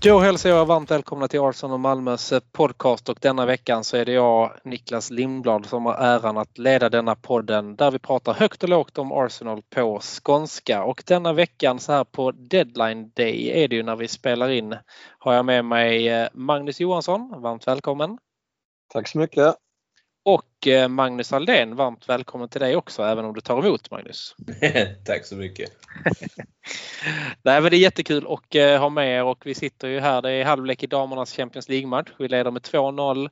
Då hälsar jag varmt välkomna till Arsenal och Malmös eh, podcast och denna veckan så är det jag, Niklas Lindblad, som har äran att leda denna podden där vi pratar högt och lågt om Arsenal på skånska. Och denna veckan så här på deadline day är det ju när vi spelar in har jag med mig eh, Magnus Johansson, varmt välkommen. Tack så mycket. Och eh, Magnus Aldén, varmt välkommen till dig också även om du tar emot Magnus. Tack så mycket. Nej, men det är jättekul att eh, ha med er och vi sitter ju här. Det är halvlek i damernas Champions League-match. Vi leder med 2-0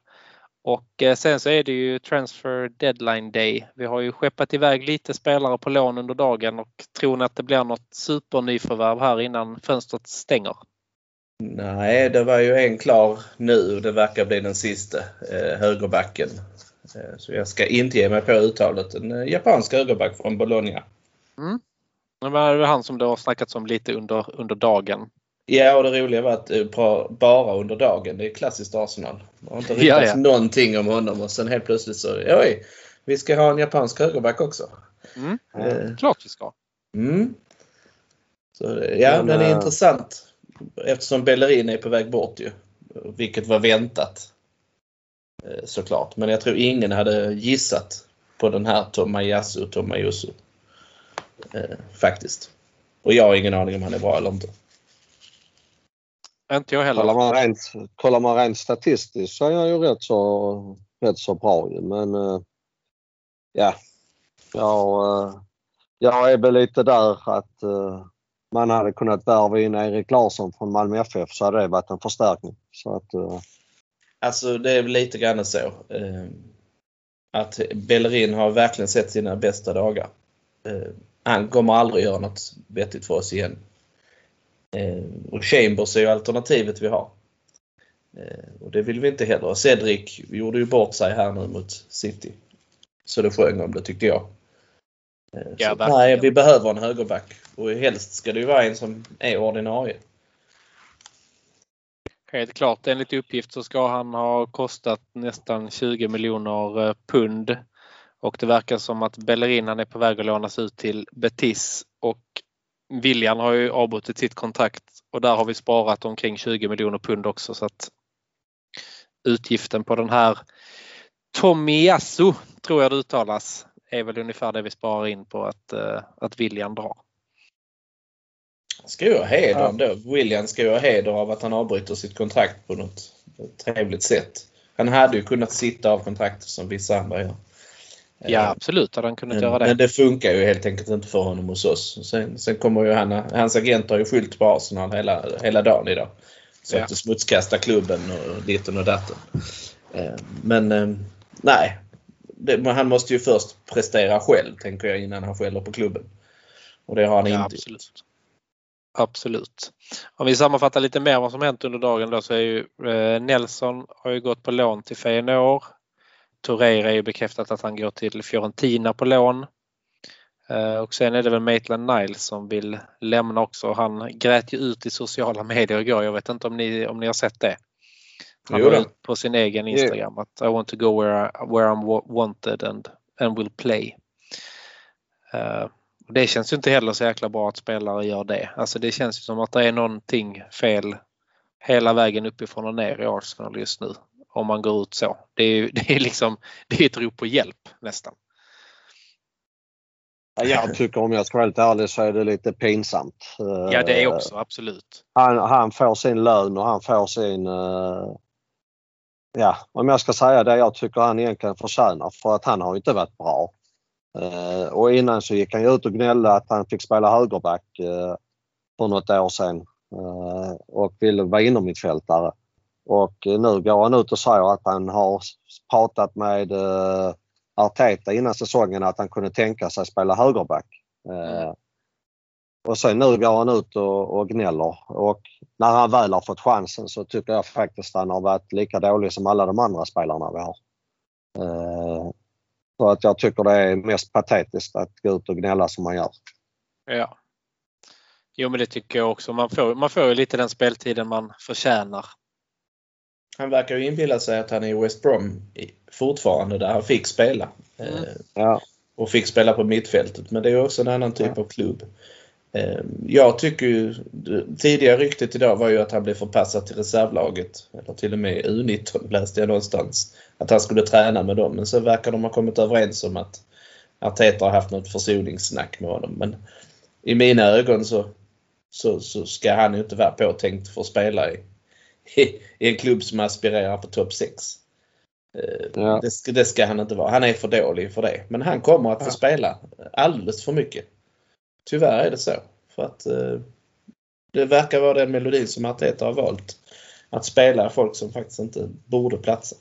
och eh, sen så är det ju transfer deadline day. Vi har ju skeppat iväg lite spelare på lån under dagen och tror ni att det blir något supernyförvärv här innan fönstret stänger? Nej, det var ju en klar nu. Det verkar bli den sista. Eh, högerbacken så jag ska inte ge mig på uttalet. En eh, japansk högerback från Bologna. Mm. Men det är han som det har snackats om lite under, under dagen. Ja, och det roliga var att eh, bara under dagen. Det är klassiskt Arsenal. Det har inte riktats ja, ja. någonting om honom och sen helt plötsligt så, oj, vi ska ha en japansk högerback också. Mm. Eh. Klart vi ska. Mm. Så, ja, Men, den är äh... intressant eftersom Bellerin är på väg bort ju. Vilket var väntat. Eh, såklart. Men jag tror ingen hade gissat på den här Tomayasu Tomayusu. Eh, faktiskt. Och jag har ingen aning om han är bra eller inte. Inte jag heller. Kollar man rent, kollar man rent statistiskt så är han ju rätt så, rätt så bra Men eh, ja, jag, jag är väl lite där att man hade kunnat värva in Erik Larsson från Malmö FF så hade det varit en förstärkning. Så att, Alltså det är lite grann så. Eh, att Bellerin har verkligen sett sina bästa dagar. Eh, han kommer aldrig göra något vettigt för oss igen. Eh, och Chambers är ju alternativet vi har. Och det vill vi inte heller. Cedric gjorde ju bort sig här nu mot City. Så det sjöng om det tyckte jag. Ja, nej, vi behöver en högerback. Och helst ska det ju vara en som är ordinarie. Helt klart, enligt uppgift så ska han ha kostat nästan 20 miljoner eh, pund. Och det verkar som att Bellerin är på väg att lånas ut till Betis och William har ju avbrutit sitt kontrakt och där har vi sparat omkring 20 miljoner pund också så att utgiften på den här Tomiyasu, tror jag det uttalas, är väl ungefär det vi sparar in på att, eh, att William drar. Ska ju ha heder ja. ändå. William ska ju ha heder av att han avbryter sitt kontrakt på något trevligt sätt. Han hade ju kunnat sitta av kontraktet som vissa andra gör. Ja absolut hade han kunnat men, göra det. Men det funkar ju helt enkelt inte för honom hos oss. Sen, sen kommer ju han, hans agent har ju skyllt på Arsenal hela, hela dagen idag. Så ja. att smutskasta klubben och ditten och datten. Eh, men eh, nej, det, han måste ju först prestera själv tänker jag innan han skäller på klubben. Och det har han ja, inte absolut. Absolut. Om vi sammanfattar lite mer vad som hänt under dagen då så är ju eh, Nelson har ju gått på lån till Feyenoord. Torreira är ju bekräftat att han går till Fiorentina på lån. Eh, och sen är det väl Maitland Niles som vill lämna också. Han grät ju ut i sociala medier igår. Jag vet inte om ni, om ni har sett det. Han la ut på sin egen Instagram att I want to go where, I, where I'm wanted and, and will play. Uh, det känns ju inte heller så jäkla bra att spelare gör det. Alltså det känns ju som att det är någonting fel hela vägen uppifrån och ner i Arsenal just nu. Om man går ut så. Det är, det är liksom det är ett rop på hjälp nästan. Jag tycker om jag ska vara helt ärlig så är det lite pinsamt. Ja det är också absolut. Han, han får sin lön och han får sin... Eh, ja, om jag ska säga det jag tycker han egentligen förtjänar för att han har inte varit bra. Eh, och innan så gick han ju ut och gnällde att han fick spela högerback eh, för något år sedan eh, och ville vara innermittfältare. Och eh, nu går han ut och säger att han har pratat med eh, Arteta innan säsongen att han kunde tänka sig spela högerback. Eh, och sen nu går han ut och, och gnäller och när han väl har fått chansen så tycker jag faktiskt att han har varit lika dålig som alla de andra spelarna vi har. Så att jag tycker det är mest patetiskt att gå ut och gnälla som man gör. Ja. Jo men det tycker jag också. Man får, man får ju lite den speltiden man förtjänar. Han verkar ju inbilla sig att han är i West Brom fortfarande där han fick spela. Mm. Eh, Ja. och fick spela på mittfältet. Men det är också en annan typ av klubb. Eh, Jag tycker ju, tidigare ryktet idag var ju att han blev förpassad till reservlaget. Eller till och med U19 läste jag någonstans. Att han skulle träna med dem. Men så verkar de ha kommit överens om att Arteta har haft något försoningssnack med honom. Men i mina ögon så, så, så ska han ju inte vara påtänkt för att spela i, i, i en klubb som aspirerar på topp 6. Eh, Ja. Det, ska, det ska han inte vara. Han är för dålig för det. Men han kommer att få Ja. spela alldeles för mycket. Tyvärr är det så. För att eh, det verkar vara den melodin som Arteta har valt. Att spela folk som faktiskt inte borde platsa.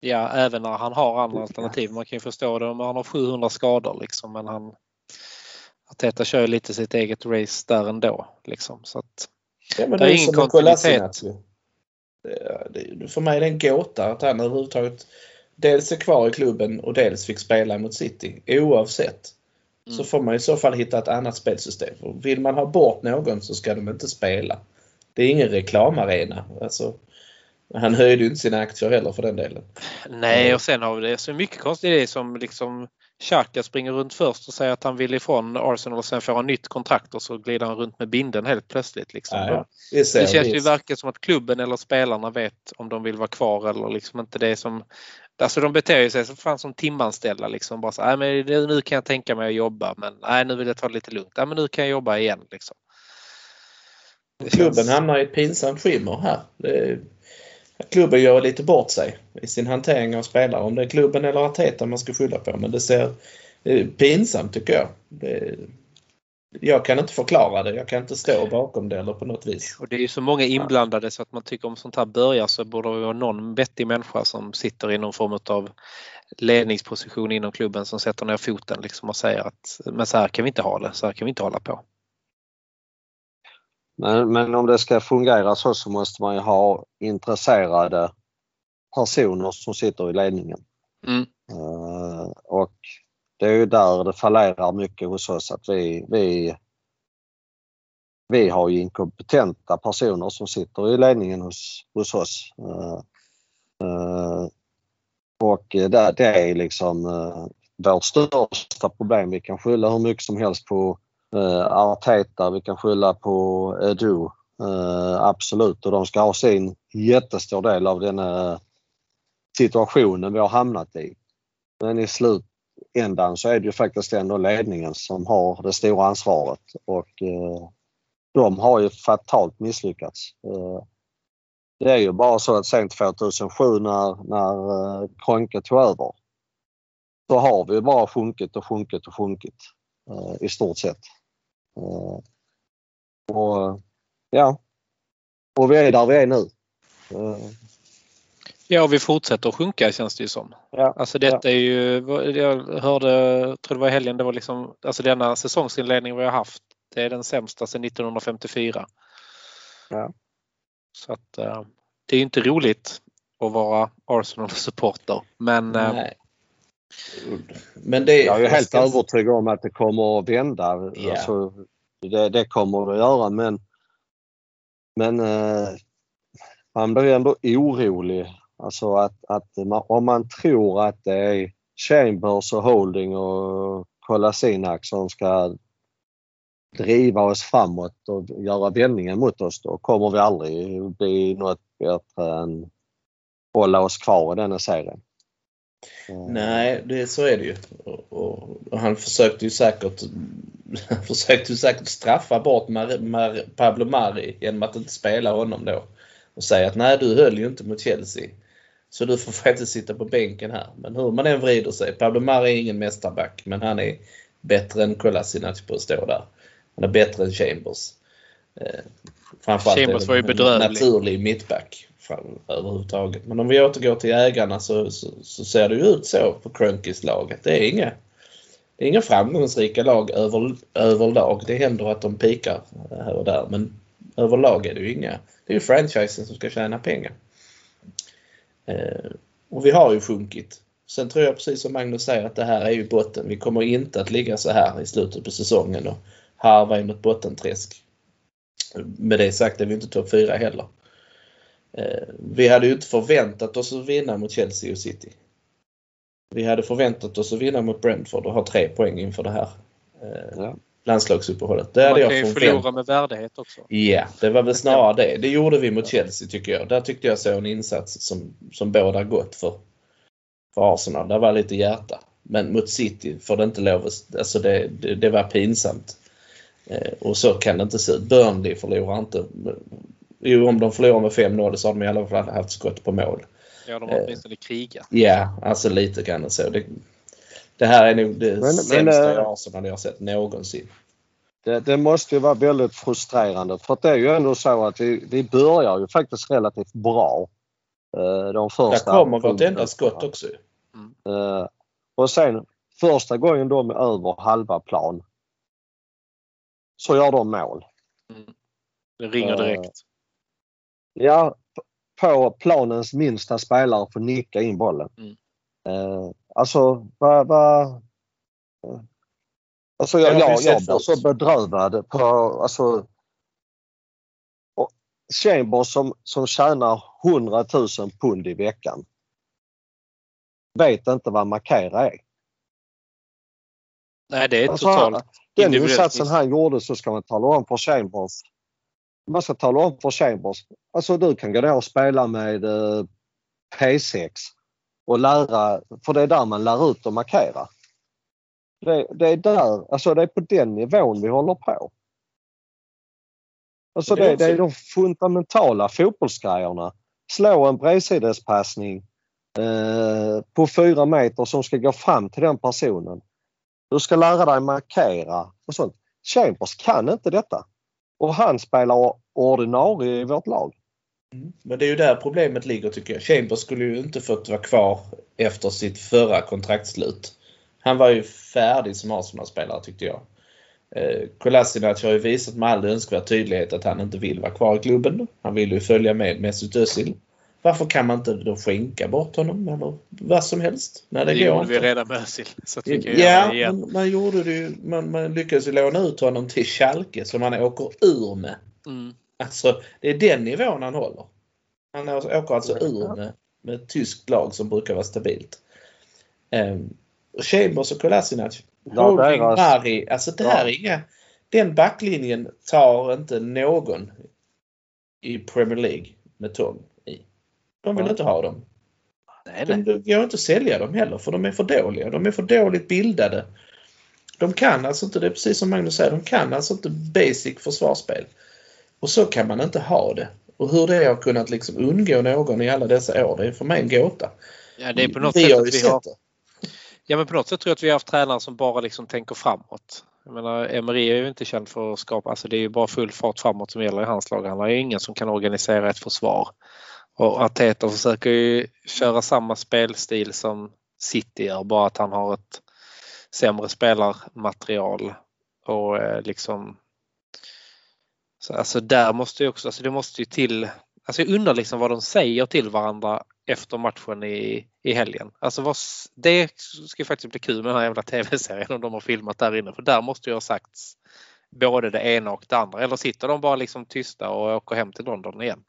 Ja, även när han har andra alternativ. Man kan ju förstå det om han har 700 skador liksom. Men han Arteta kör lite sitt eget race där ändå. Liksom. Så att, Ja, men Det är ingen kontinuitet. För mig är det en gåta att han överhuvudtaget dels är kvar i klubben och dels fick spela mot City. Oavsett så Mm. får man i så fall hitta ett annat spelsystem. För Vill man ha bort någon så ska de inte spela. Det är ingen reklamarena. Alltså, han höjde ju inte sina aktier heller för den delen. nej, och sen har vi det så mycket konstigt det som liksom Xhaka springer runt först och säger att han vill ifrån Arsenal och sen får han nytt kontrakt och så glider han runt med binden helt plötsligt. Liksom. Nej, det, ser Det känns ju verkligen som att klubben eller spelarna vet om de vill vara kvar eller liksom inte det som... Alltså de beter ju sig som fan som timanställda liksom. Bara så, nej, men nu kan jag tänka mig att jobba men nej nu vill jag ta det lite lugnt. Nej, men nu kan jag jobba igen liksom. Klubben känns- hamnar i ett pinsamt skimmer här. Det, klubben gör lite bort sig i sin hantering av spelare. Om det är klubben eller Arteta man ska skylla på. Men det ser det pinsamt tycker jag. Det, jag kan inte förklara det. Jag kan inte stå bakom det eller på något vis. Och det är ju så många inblandade så att man tycker om sånt här börjar så borde det vara någon vettig människa som sitter i någon form av ledningsposition inom klubben som sätter ner foten liksom och säger att men så här kan vi inte ha det, så här kan vi inte hålla på. Men, men om det ska fungera så så måste man ju ha intresserade personer som sitter i ledningen. Mm. Eh, och det är ju där det fallerar mycket hos oss att vi, vi, vi har ju inkompetenta personer som sitter i ledningen hos, hos oss. Eh, eh, och det, det är liksom eh, vårt största problem. Vi kan skylla hur mycket som helst på Arteta, vi kan skylla på Edu. Absolut, och de ska ha sin jättestor del av den situationen vi har hamnat i. Men i ändan så är det ju faktiskt ändå ledningen som har det stora ansvaret och eh, de har ju fatalt misslyckats. Eh, det är ju bara så att sen 2007 när, när eh, uh, Kroenke tog över så har vi bara sjunkit och sjunkit och sjunkit i stort sett. Och ja, och vi är där vi är nu. Ja, vi fortsätter att sjunka känns det ju som. Ja, Alltså detta är ju, jag hörde, tror det var i helgen, det var liksom, alltså denna säsongsinledning vi har haft, det är den sämsta sedan 1954. Ja. Så att uh, det är inte roligt att vara Arsenal-supporter. Men uh, Nej. Men det, jag är helt ska- övertygad om att det kommer att vända. Ja. Alltså, det, det kommer det att göra men, men eh, man blir ändå orolig. Alltså att, att man, om man tror att det är Chambers och Holding och Kolasinac som ska driva oss framåt och göra vändningen mot oss då kommer vi aldrig bli något bättre än hålla oss kvar i denna serien. Eh. Nej, det, så är det ju. Och, och, och han försökte ju säkert han försökte ju säkert straffa bort Mar, Mar, Pablo Mari genom att inte spela honom då. Och säga att nej, du höll ju inte mot Chelsea. Så du får faktiskt sitta på bänken här. Men hur man än vrider sig. Pablo Mari är ingen mästarback, men han är bättre än Kolasinac på att stå där. Han är bättre än Chambers. Eh, framförallt Chambers var ju bedrövlig. naturlig mittback fram, överhuvudtaget. Men om vi återgår till ägarna så, så, så ser det ju ut så på Crunkys lag det är inga det är inga framgångsrika lag över, överlag. Det händer att de pikar här och där men överlag är det ju inga. Det är ju franchisen som ska tjäna pengar. Eh, och vi har ju sjunkit. Sen tror jag precis som Magnus säger att det här är ju botten. Vi kommer inte att ligga så här i slutet på säsongen och harva i något bottenträsk. Med det sagt är vi inte topp 4 heller. Eh, vi hade ju inte förväntat oss att vinna mot Chelsea och City. Vi hade förväntat oss att vinna mot Brentford och ha tre poäng inför det här eh, Ja landslagsuppehållet. Det Man kan jag ju förlora med värdighet också. Ja, det var väl snarare det. Det gjorde vi mot Chelsea tycker jag. Där tyckte jag så en insats som, som båda gott för, för Arsenal. Där var lite hjärta. Men mot City får det inte lov att... Alltså det, det, det var pinsamt. Eh, och så kan det inte se ut. Burnley förlorar inte. Jo, om de förlorar med 5-0 så har de i alla fall haft skott på mål. Ja, de har åtminstone krigat. Ja, alltså lite grann så. Det, det här är nog det men, sämsta eh, i Arsenal jag har sett någonsin. Det, det måste ju vara väldigt frustrerande för det är ju ändå så att vi, vi börjar ju faktiskt relativt bra. eh, De Där första kommer sju vartenda skott också. Eh, Och sen första gången de är över halva plan så gör de mål. Det ringer Eh, direkt. Ja, på planens minsta spelare får nicka in bollen. Mm. Alltså, vad... eh, alltså jag, jag, jag blir så bedrövad på... Alltså, Chambers som, som tjänar 100 000 pund i veckan vet inte vad markera är. Nej, det är Alltså, totalt Den insatsen han gjorde så ska man tala om för Chambers. Man ska tala om för Chambers. Alltså du kan gå ner och spela med eh, P6 och lära, för det är där man lär ut att markera. Det, det är där, alltså det är på den nivån vi håller på. Alltså Det är det, är de fundamentala fotbollsgrejerna. Slå en bredsidespassning eh, på fyra meter som ska gå fram till den personen. Du ska lära dig markera och sånt. Chambers kan inte detta. Och han spelar ordinarie i vårt lag. Men det är ju där problemet ligger tycker jag. Chambers skulle ju inte fått vara kvar efter sitt förra kontraktslut. Han var ju färdig som Arsenal-spelare tyckte jag. Eh, Kolasinac har ju visat med all önskvärd tydlighet att han inte vill vara kvar i klubben. Han vill ju följa med Mesut Özil. Varför kan man inte då skänka bort honom eller vad som helst? Nej, det, Det går gjorde vi inte. redan med Özil. Så att vi kan göra Ja, det igen. men man gjorde det ju. Man, man lyckades låna ut honom till Schalke som han åker ur med. Mm. Alltså, det är den nivån han håller. Han åker alltså ur med, med ett tyskt lag som brukar vara stabilt. Um, Chambers och Kolasinac, Ja, Holding, deras- Mari, alltså det här är inga... Den backlinjen tar inte någon i Premier League med tång i. De vill Ja. inte ha dem. Nej, nej. De går inte att sälja dem heller för de är för dåliga. De är för dåligt bildade. De kan alltså inte, det är precis som Magnus säger, de kan alltså inte basic försvarsspel. Och så kan man inte ha det. Och hur det har kunnat liksom undgå någon i alla dessa år, det är för mig en gåta. Ja, det är på något vi sätt har ju sett har det. Ja men på något sätt tror jag att vi har haft tränare som bara liksom tänker framåt. Jag menar, Emery är ju inte känd för att skapa, alltså det är ju bara full fart framåt som gäller i hans lag. Han har ju ingen som kan organisera ett försvar. Och Arteta försöker ju köra samma spelstil som City gör, bara att han har ett sämre spelarmaterial. Och eh, liksom så, alltså där måste ju också, alltså det måste ju till, alltså jag undrar liksom vad de säger till varandra efter matchen i, i helgen. Alltså vad, det ska ju faktiskt bli kul med den här jävla tv-serien om de har filmat där inne för där måste ju ha sagts både det ena och det andra. Eller sitter de bara liksom tysta och åker hem till London igen?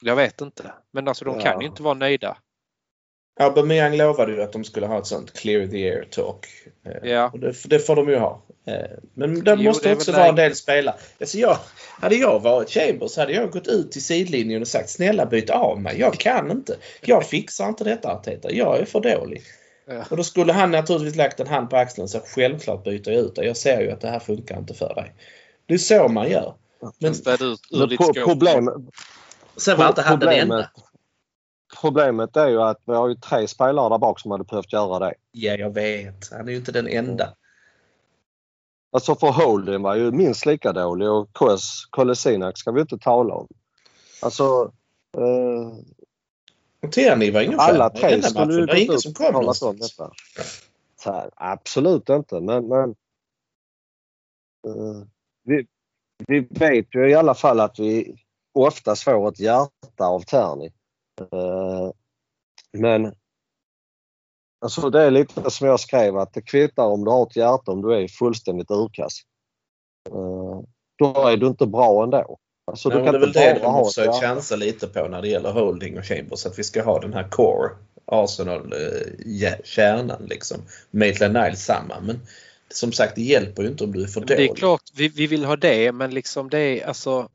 Jag vet inte. Men alltså de kan Ja. ju inte vara nöjda. Aubameyang lovade ju att de skulle ha ett sånt clear the air talk. Eh, Ja. Och det, det får de ju ha. Eh, Men det Jo, måste det också vara en del spelare. Alltså jag, hade jag varit Chambers hade jag gått ut till sidlinjen och sagt snälla byt av mig. Jag kan inte. Jag fixar inte detta Arteta. Jag är för dålig. Ja. Och då skulle han naturligtvis lagt en hand på axeln och sagt självklart byter jag ut dig. Jag ser ju att det här funkar inte för dig. Det är så man gör. Men ut ur Men ditt sen var inte han den enda. Problemet är ju att vi har ju tre spelare där bak som hade behövt göra det. Ja, jag vet. Han är ju inte den enda. Alltså för Holden var ju minst lika dålig och Kos, Kolasinac ska vi inte tala om. Alltså eh, Tierney var ingen alla tre skulle ju gått ut och talat om detta. Här, absolut inte men, men eh, vi, vi vet ju i alla fall att vi oftast får ett hjärta av Terni. Eh, men Alltså det är lite som jag skrev att det kvittar om du har ett hjärta om du är fullständigt urkass. Uh, då är du inte bra ändå. Alltså, Nej, du kan det är väl det de har försökt chansa lite på när det gäller Holding och Chambers. Att vi ska ha den här core Arsenal-kärnan liksom. Maitland Niles samma. Men som sagt det hjälper ju inte om du är för dålig. Det är klart vi, vi vill ha det men liksom det är alltså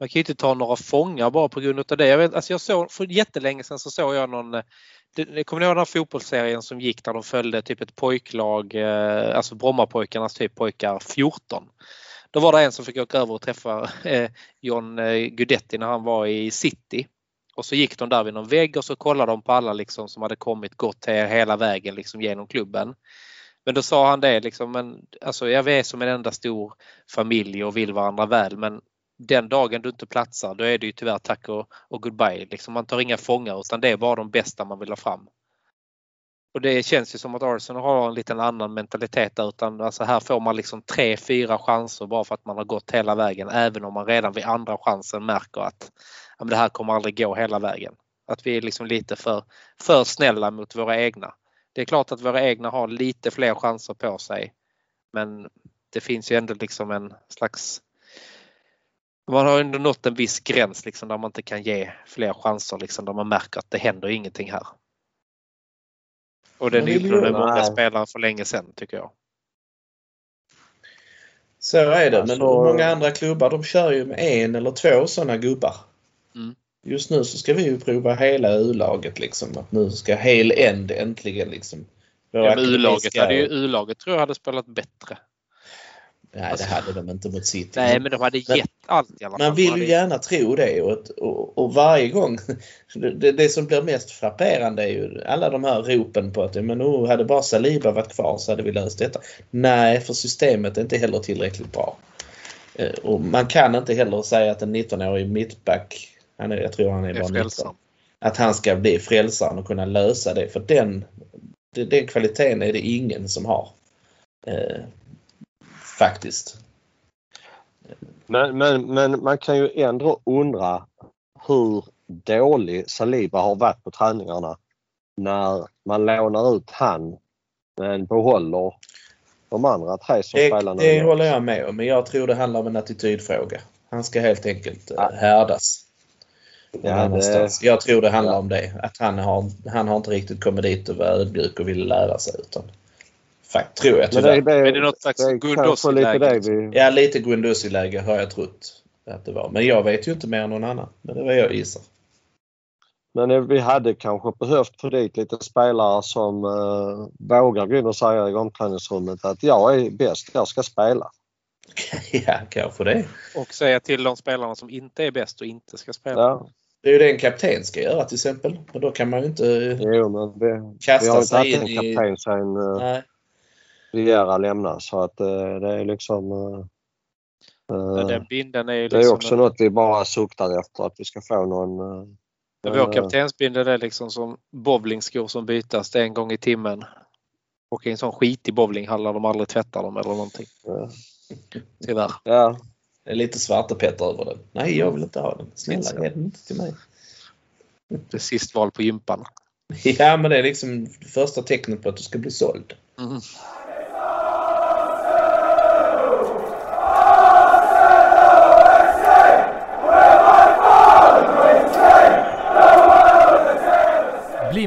man kan ju inte ta några fångar bara på grund av det. Jag, vet, alltså jag såg, för jättelänge sedan så såg jag någon eh, det, kommer ni ihåg den här fotbollsserien som gick där de följde typ ett pojklag, eh, alltså Brommapojkarnas typ pojkar 14. Då var det en som fick åka över och träffa eh, John eh, Guidetti när han var i City. Och så gick de där vid någon vägg och så kollade de på alla liksom som hade kommit gått hela vägen liksom genom klubben. Men då sa han det liksom, men alltså jag är som en enda stor familj och vill varandra väl men den dagen du inte platsar då är det ju tyvärr tack och, och goodbye. Liksom man tar inga fångar utan det är bara de bästa man vill ha fram. Och det känns ju som att Arsenal har en liten annan mentalitet där utan alltså här får man liksom tre, fyra chanser bara för att man har gått hela vägen även om man redan vid andra chansen märker att ja, det här kommer aldrig gå hela vägen. Att vi är liksom lite för, för snälla mot våra egna. Det är klart att våra egna har lite fler chanser på sig men det finns ju ändå liksom en slags man har ändå nått en viss gräns liksom där man inte kan ge fler chanser liksom där man märker att det händer ingenting här. Och den uppnådde många spelare för länge sedan tycker jag. Så är det, men alltså... många andra klubbar de kör ju med en eller två sådana gubbar. Mm. Just nu så ska vi ju prova hela U-laget liksom. Att nu ska hel end äntligen liksom. Ja, U-laget hade ju U-laget tror jag hade spelat bättre. Nej, alltså, det hade de inte mot City. Nej, men de hade gett men, allt i alla fall. Man vill ju gärna tro det och, och, och varje gång. Det, det, som blir mest frapperande är ju alla de här ropen på att men oh, hade bara Saliba varit kvar så hade vi löst detta. Nej, för systemet är inte heller tillräckligt bra. Eh, och man kan inte heller säga att en 19-årig mittback, han är, jag tror han är bara 19, att han ska bli frälsaren och kunna lösa det. För den, den kvaliteten är det ingen som har. Faktiskt. Men, men, men man kan ju ändå undra hur dålig Saliba har varit på träningarna när man lånar ut han men behåller de andra tre som det, spelar. Det håller jag med om men jag tror det handlar om en attitydfråga. Han ska helt enkelt eh, ja. härdas. Ja, det... Jag tror det handlar ja. om det. Att han har, han har inte riktigt kommit dit och var ödmjuk och ville lära sig. Utan Fakt, tror jag tyvärr. Men det, det, är det något slags Guendouzi-läge? Vi... Ja, lite Guendouzi-läge har jag trott att det var. Men jag vet ju inte mer än någon annan. Men det var jag gissar. Men vi hade kanske behövt få dit lite spelare som uh, vågar gå in och säga i omklädningsrummet att jag är bäst, jag ska spela. ja, kanske det. Och säga till de spelarna som inte är bäst och inte ska spela. Ja. Det är ju det en kapten ska göra till exempel. Och då kan man ju inte jo, men det, kasta sig in i... Vi har inte haft en kapten sen uh, Riera lämnar så att uh, det är liksom Uh, den binden är, liksom det är liksom också en... något vi bara suktar efter att vi ska få någon... Uh, vår kaptensbindel är liksom som bowlingskor som bytas en gång i timmen. Och i en sån skitig bowlinghall där de aldrig tvättar dem eller någonting. Ja. Tyvärr. Ja. Det är lite svartepetter över den. Nej, jag vill inte ha den. Snälla, ge den inte till mig. Det är sist val på gympan. Ja, men det är liksom första tecknet på att du ska bli såld. Mm. Bli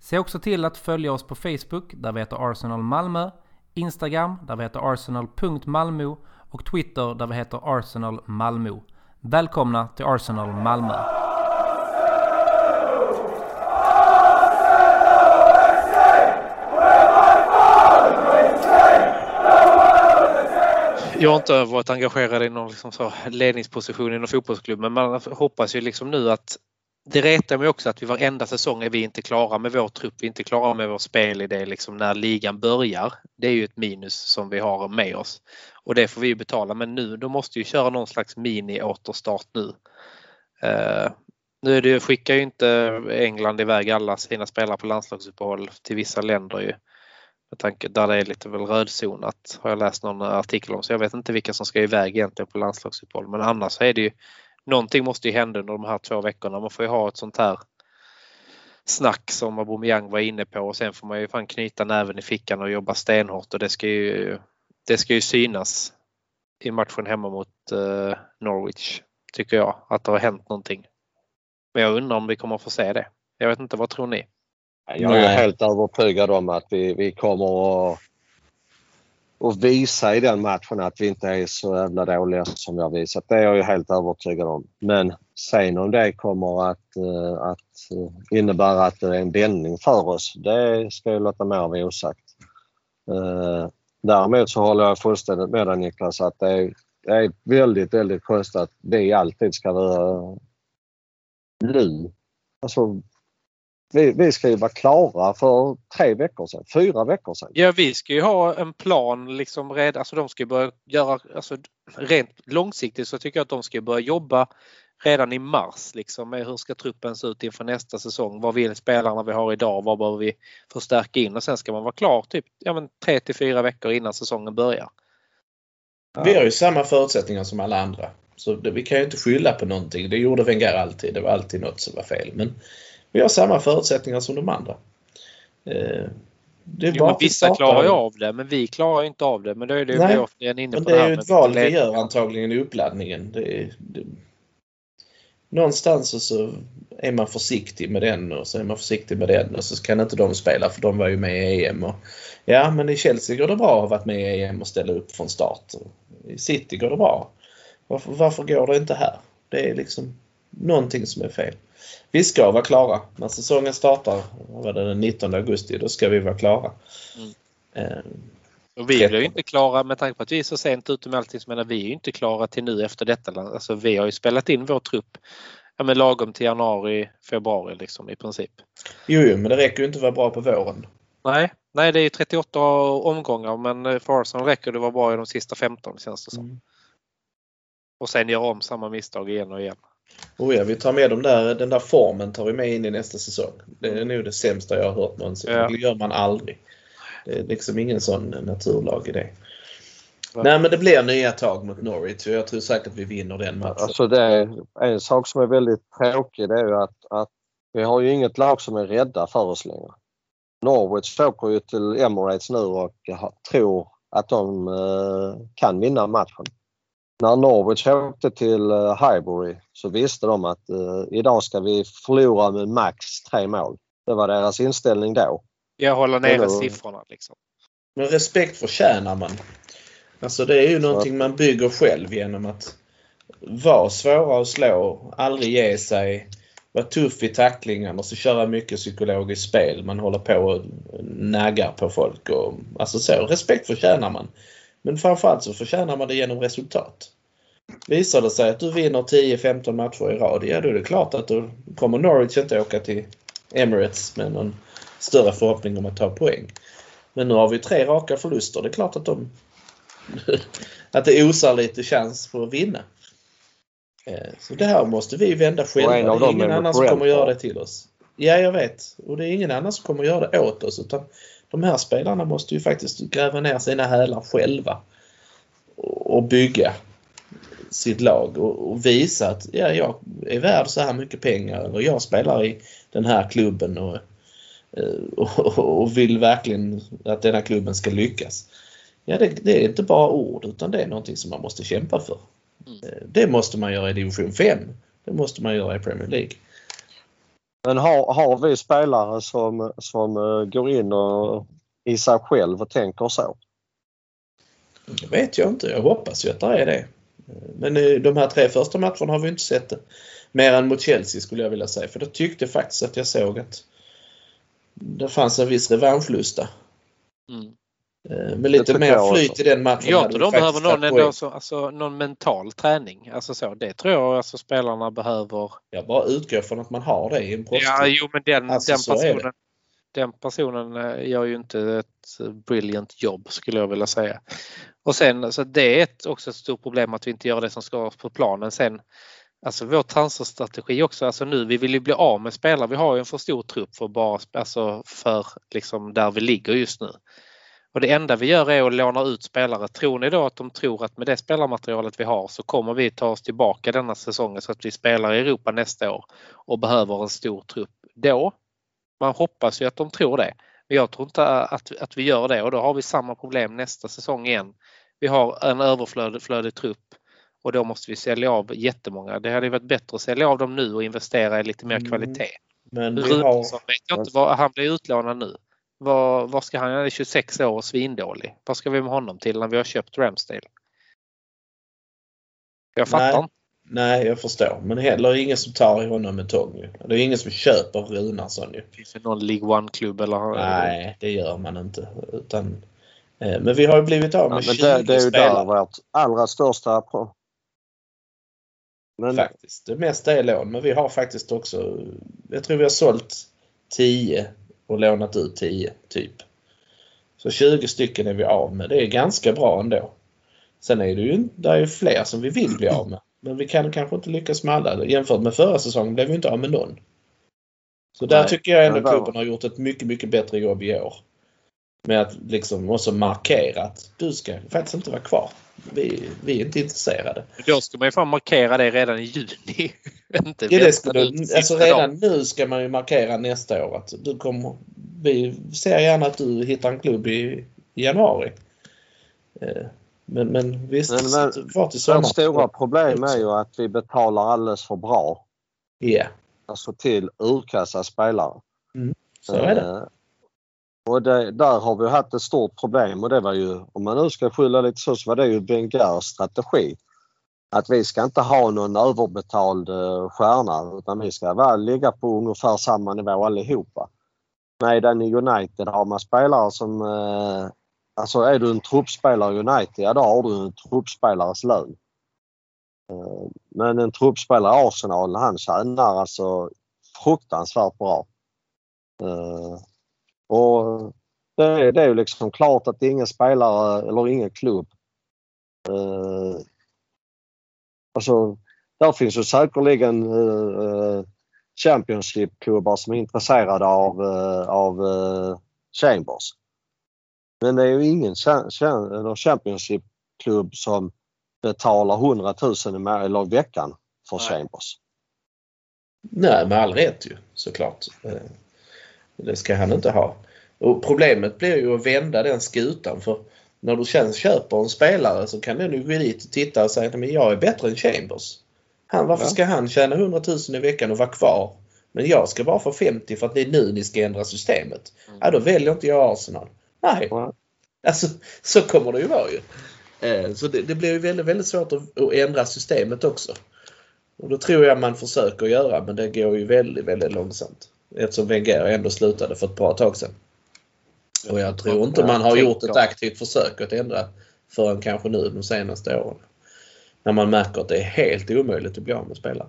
Se också till att följa oss på Facebook där vi heter Arsenal Malmö, Instagram där vi heter arsenal.malmo och Twitter där vi heter Arsenal Malmö. Välkomna till Arsenal Malmö! Jag har inte varit engagerad i någon liksom så ledningsposition inom fotbollsklubben, men man hoppas ju liksom nu att det retar mig också att vi varenda säsong är vi inte klara med vår trupp, vi är inte klara med vår spelidé liksom när ligan börjar. Det är ju ett minus som vi har med oss. Och det får vi betala men nu, då måste ju köra någon slags mini-återstart nu. Uh, nu är det, skickar ju inte England iväg alla sina spelare på landslagsuppehåll till vissa länder ju. Med tanke där det är lite väl rödzonat har jag läst någon artikel om så jag vet inte vilka som ska iväg egentligen på landslagsuppehåll men annars är det ju någonting måste ju hända under de här två veckorna. Man får ju ha ett sånt här snack som Aubameyang var inne på och sen får man ju fan knyta näven i fickan och jobba stenhårt och det ska ju, det ska ju synas i matchen hemma mot uh, Norwich tycker jag att det har hänt någonting. Men jag undrar om vi kommer att få se det. Jag vet inte, vad tror ni? Jag är Nej. helt övertygad om att vi, vi kommer att, och visa i den matchen att vi inte är så jävla dåliga som vi har visat. Det är jag ju helt övertygad om. Men sen om det kommer att, eh, att eh, innebära att det är en vändning för oss, det ska jag låta mer vara osagt. Eh, däremot så håller jag fullständigt med dig Niklas att det är, det är väldigt, väldigt konstigt att vi alltid ska vara nu. Alltså, vi, vi ska ju vara klara för tre veckor sedan, fyra veckor sedan. Ja, vi ska ju ha en plan liksom redan. Alltså de ska börja göra, alltså rent långsiktigt så tycker jag att de ska börja jobba redan i mars liksom med hur ska truppen se ut inför nästa säsong? Vad vill spelarna vi har idag? Vad behöver vi förstärka in? Och sen ska man vara klar typ ja, men 3 till 4 veckor innan säsongen börjar. Vi har ju samma förutsättningar som alla andra. Så det, vi kan ju inte skylla på någonting. Det gjorde Wenger alltid. Det var alltid något som var fel. Men vi har samma förutsättningar som de andra. Eh, det är jo, bara vissa klarar ju av det men vi klarar inte av det. Men då är det ju Nej, återigen inne på det, det är ju ett val vi gör antagligen i uppladdningen. Det, det, någonstans så är man försiktig med den och så är man försiktig med den och så kan inte de spela för de var ju med i EM. Och, ja men i Chelsea går det bra att ha varit med i EM och ställa upp från start. I City går det bra. Varför, varför går det inte här? Det är liksom någonting som är fel. Vi ska vara klara. När säsongen startar, var det den 19 augusti, då ska vi vara klara. Mm. Eh, och vi blir ju inte klara med tanke på att vi är så sent ute med allting. Men vi är ju inte klara till nu efter detta. Alltså, vi har ju spelat in vår trupp ja, men lagom till januari, februari liksom i princip. Jo, jo men det räcker ju inte att vara bra på våren. Nej, nej det är 38 omgångar men för Arsenal räcker det att vara bra i de sista 15 känns det som. Mm. Och sen göra om samma misstag igen och igen. Oh ja, vi tar med dem där, den där formen tar vi med in i nästa säsong. Det är nog det sämsta jag har hört någonsin. Ja. Det gör man aldrig. Det är liksom ingen sån naturlag i det. Ja. Nej men det blir nya tag mot Norwich och jag tror säkert vi vinner den matchen. Alltså det är, en sak som är väldigt tråkig det är ju att, att vi har ju inget lag som är rädda för oss längre. Norwich åker ju till Emirates nu och tror att de eh, kan vinna matchen när Norwich åkte till eh, Highbury så visste de att uh, idag ska vi förlora med max tre mål. Det var deras inställning då. Jag håller nere nu... siffrorna liksom. Men respekt förtjänar man. Alltså det är ju någonting man bygger själv genom att vara svåra att slå, aldrig ge sig, vara tuff i tacklingarna och så köra mycket psykologiskt spel. Man håller på och naggar på folk. Och, alltså så, respekt förtjänar man. Men framförallt så förtjänar man det genom resultat. Visar det sig att du vinner 10-15 matcher i rad, ja då är det klart att då kommer Norwich inte åka till Emirates med någon större förhoppning om att ta poäng. Men nu har vi tre raka förluster. Det är klart att de att det osar lite chans på att vinna. Eh, så det här måste vi vända själva. Det är ingen annan som kommer att göra det till oss. Ja, jag vet. Och det är ingen annan som kommer att göra det åt oss. Utan de här spelarna måste ju faktiskt gräva ner sina hälar själva och bygga sitt lag och, visa att ja, jag är värd så här mycket pengar eller jag spelar i den här klubben och, eh, och, och vill verkligen att den här klubben ska lyckas. Ja, det, det, är inte bara ord utan det är någonting som man måste kämpa för. Mm. Eh, det måste man göra i division 5. Det måste man göra i Premier League. Men har, har vi spelare som, som eh, går in och, i sig själv och tänker så? Det vet jag inte. Jag hoppas ju att det är det. Men de här tre första matcherna har vi inte sett det. Mer än mot Chelsea skulle jag vilja säga. För då tyckte jag faktiskt att jag såg att det fanns en viss revanschlusta. Mm. Eh, Med lite mer flyt i den matchen. Jag tror de behöver någon, ändå, så, alltså, någon mental träning. Alltså så, det tror jag alltså spelarna behöver. Jag bara utgår från att man har det i en proffs. Ja, jo men den, Alltså, den personen den personen eh, gör ju inte ett brilliant jobb skulle jag vilja säga. Och sen så det är ett, också ett stort problem att vi inte gör det som ska på planen. Sen Alltså vår transferstrategi också, alltså nu vi vill ju bli av med spelare. Vi har ju en för stor trupp för bara, alltså för liksom där vi ligger just nu. Och det enda vi gör är att låna ut spelare. Tror ni då att de tror att med det spelarmaterialet vi har så kommer vi ta oss tillbaka denna säsongen så att vi spelar i Europa nästa år och behöver en stor trupp då? Man hoppas ju att de tror det. Men jag tror inte att, att vi gör det och då har vi samma problem nästa säsong igen. Vi har en överflödig trupp och då måste vi sälja av jättemånga. Det hade varit bättre att sälja av dem nu och investera i lite mer Mm. kvalitet. Men vi har... Vet jag inte vad, han blir utlånad nu. Vad, vad ska han, han är 26 år och svindålig. Vad ska vi med honom till när vi har köpt Ramsdale? Jag fattar Nej. inte. Nej, jag förstår. Men heller ingen som tar i honom med tång ju. Det är ingen som köper Runarsson ju. Finns det någon League One-klubb eller? Nej, det gör man inte. Utan, eh, men vi har ju blivit av Ja, med men 20 det, det är ju där spelare vårt allra största men, faktiskt. Det mesta är lån, men vi har faktiskt också... Jag tror vi har sålt 10 och lånat ut 10 typ. Så 20 stycken är vi av med. Det är ganska bra ändå. Sen är det ju, det är fler som vi vill bli av med. Men vi kan kanske inte lyckas med alla. Jämfört med förra säsongen blev vi inte av med någon. Så där Nej, tycker jag ändå klubben har gjort ett mycket, mycket bättre jobb i år. Med att liksom också markera att du ska faktiskt inte vara kvar. Vi, vi är inte intresserade. Då ska man ju fan markera det redan i juni. inte Ja, det ut sista alltså redan nu ska man ju markera nästa år att du kommer, vi ser gärna att du hittar en klubb i, i januari. Eh, Men, men visst, Men- men- till Vårt sommaren. stora problem är ju att vi betalar alldeles för bra. Ja, Alltså till urkassa spelare. så är det. Och det, där har vi haft ett stort problem och det var ju, om man nu ska skylla lite så, så var det ju Bengars strategi. Att vi ska inte ha någon överbetald eh, stjärna utan vi ska väl ligga på ungefär samma nivå allihopa. Medan i United har man spelare som, eh, alltså är du en truppspelare i United, ja då har du en truppspelares lön. Eh, Men en truppspelare i Arsenal, han tjänar alltså fruktansvärt bra. Eh, och det, är- det är ju liksom klart att ingen spelare eller ingen klubb eh, Alltså, där finns ju säkerligen eh, eh, Championship-klubbar som är intresserade av, eh, av eh, Chambers. Men det är ju ingen Championship-klubb som betalar 100 000 i må- eller i veckan för Nej. Chambers. Nej, med all rätt ju såklart. Det ska han inte ha. Och problemet blir ju att vända den skutan för när du sen köper en spelare så kan den ju gå dit och titta och säga att jag är bättre än Chambers. Han, varför Ja. ska han tjäna 100 000 i veckan och vara kvar? Men jag ska bara få 50 för att det är nu ni ska ändra systemet. Mm. Ja, då väljer inte jag Arsenal. Nej, alltså så kommer det ju vara ju. Eh, Så det, det blir ju väldigt, väldigt svårt att, att ändra systemet också. Och då tror jag man försöker göra men det går ju väldigt, väldigt långsamt. Eftersom Wenger ändå slutade för ett bra tag sedan. Och jag tror inte man har gjort ett aktivt försök att ändra förrän kanske nu de senaste åren. När man märker att det är helt omöjligt att bli av med spelare.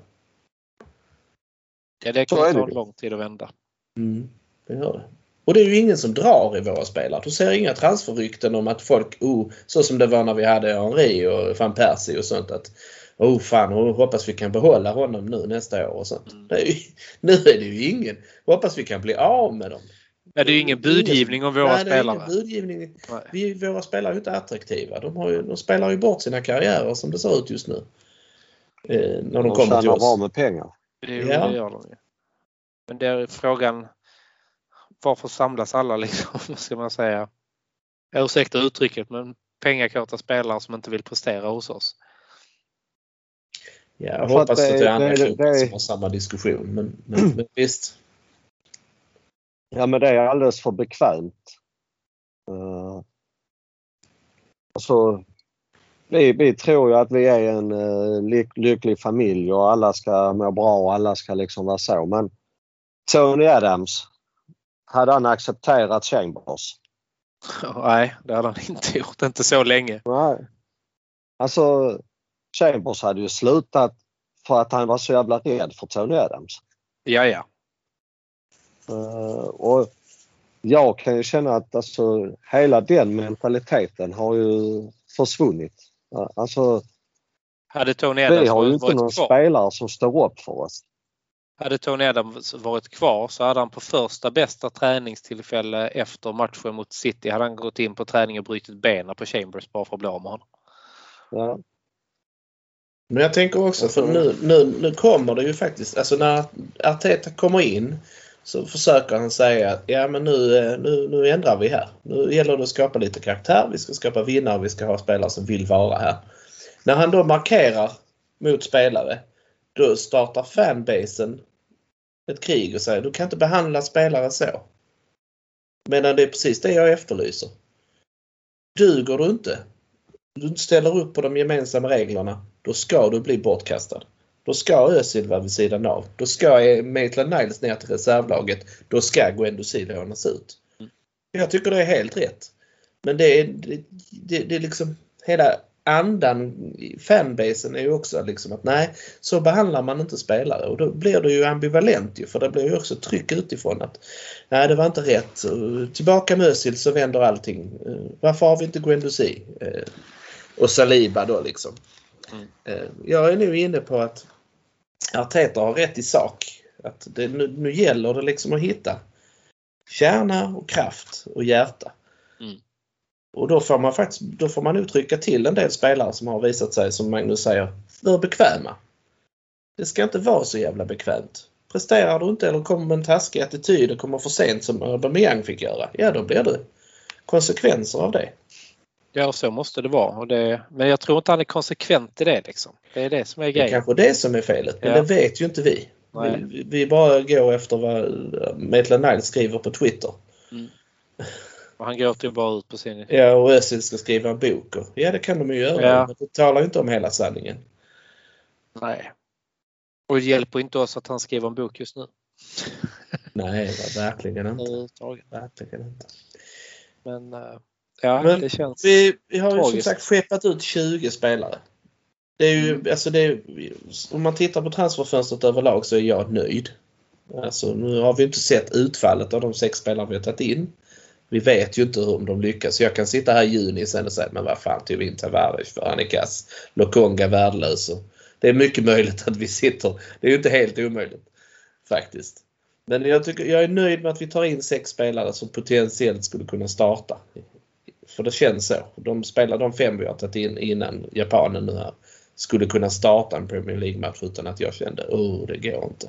Ja, det det ta ju. lång tid att vända. Mm, det gör det. Och det är ju ingen som drar i våra spelare. Du ser inga transferrykten om att folk, oh, så som det var när vi hade Henri och van Persie och sånt att Oh fan, hoppas vi kan behålla honom nu nästa år och sånt. Mm. Det är ju, nu är det ju ingen. Hoppas vi kan bli av med dem. Ja, det är ju ingen budgivning om våra Nej, det är ingen spelare. budgivning. Nej. Vi, våra spelare är ju inte attraktiva. De, har ju, de spelar ju bort sina karriärer som det ser ut just nu. Eh, när de, De kommer till tjänar bra oss. med pengar. Det, är ju- Ja. det gör de ju. Men det är frågan varför samlas alla liksom, vad ska man säga? Jag ursäktar uttrycket men pengakåta spelare som inte vill prestera hos oss. Ja, jag hoppas att det- är andra det- klubbar det- som har samma diskussion. Men, men, men visst. Ja men det är alldeles för bekvämt. Uh, alltså, vi, vi tror ju att vi är en uh, lyck, lycklig familj och alla ska må bra och alla ska liksom vara så. Men Tony Adams, hade han accepterat Chambers Nej, det hade han inte gjort. Inte så länge. Nej. Alltså, Chambers hade ju slutat för att han var så jävla rädd för Tony Adams. Ja, ja. Uh, och jag kan ju känna att alltså, hela den mentaliteten har ju försvunnit. Uh, alltså, hade Tony Adams vi har ju inte någon kvar, spelare som står upp för oss. hade Tony Adams varit kvar så hade han på första bästa träningstillfälle efter matchen mot City hade han gått in på träning och brutit benen på Chambers bara för att bli av med honom. Ja. Men jag tänker också, för nu, nu, nu kommer det ju faktiskt, alltså när Arteta kommer in så försöker han säga att ja men nu, eh, nu, nu ändrar vi här. Nu gäller det att skapa lite karaktär, vi ska skapa vinnare, vi ska ha spelare som vill vara här. När han då markerar mot spelare, då startar fanbasen ett krig och säger du kan inte behandla spelare så. Medan det är precis det jag efterlyser. Duger du inte, du inte ställer upp på de gemensamma reglerna, då ska du bli bortkastad. Då ska Özil vara vid sidan av. Då ska Maitland Niles ner till reservlaget. Då ska Guendouzi lånas ut. Mm. Jag tycker det är helt rätt. Men det är, det, det, det är liksom hela andan fanbasen är ju också liksom att nej, så behandlar man inte spelare och då blir det ju ambivalent ju för det blir ju också tryck utifrån att nej, det var inte rätt. Tillbaka med Özil så vänder allting. Varför har vi inte Guendouzi? Och Saliba då liksom. Mm. Jag är nu inne på att Arteta har rätt i sak. Att det, nu, nu gäller det liksom att hitta kärna och kraft och hjärta. Mm. Och då får man faktiskt då får man uttrycka till en del spelare som har visat sig, som Magnus säger, för bekväma. Det ska inte vara så jävla bekvämt. Presterar du inte eller kommer med en taskig attityd och kommer för sent som Aubameyang fick göra, ja då blir det konsekvenser av det. Ja, så måste det vara. Och det, men jag tror inte han är konsekvent i det. Liksom. Det är det som är Det är grejen. kanske det som är felet, men Ja. det vet ju inte vi. Nej. Vi, vi bara går efter vad Maitland Niles skriver på Twitter. Och han gråter ju bara ut på sin... Ja, och Özil ska skriva en bok. Och, ja, det kan de ju göra, Ja. men det talar ju inte om hela sanningen. Nej. Och det hjälper inte oss att han skriver en bok just nu. Nej, verkligen inte. Verkligen inte. Men eh, ja, Men det känns... Vi, vi har ju som sagt skeppat ut 20 spelare. Det är ju, alltså det är, om man tittar på transferfönstret överlag så är jag nöjd. Alltså nu har vi inte sett utfallet av de sex spelare vi har tagit in. Vi vet ju inte hur de lyckas. Jag kan sitta här i juni sen och säga men vad fan tog vi in Tavares för? Han är kass. Lokonga värdelös. Det är mycket möjligt att vi sitter. Det är ju inte helt omöjligt. Faktiskt. Men jag, tycker, jag är nöjd med att vi tar in sex spelare som potentiellt skulle kunna starta. För det känns så. De spelar de fem vi har tagit in innan japanen nu här skulle kunna starta en Premier League-match utan att jag kände oh det går inte.